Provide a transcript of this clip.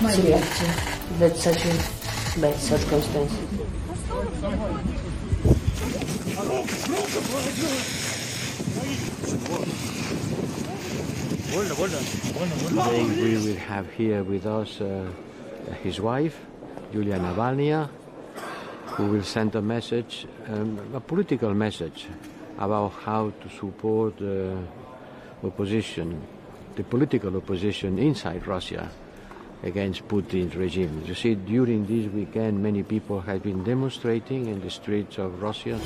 that such a bad circumstance. Today we will have here with us uh, his wife, Julia Navalny, who will send a message, um, a political message, about how to support the opposition, the political opposition inside Russia against Putin's regime. You see, during this weekend, many people have been demonstrating in the streets of Russia.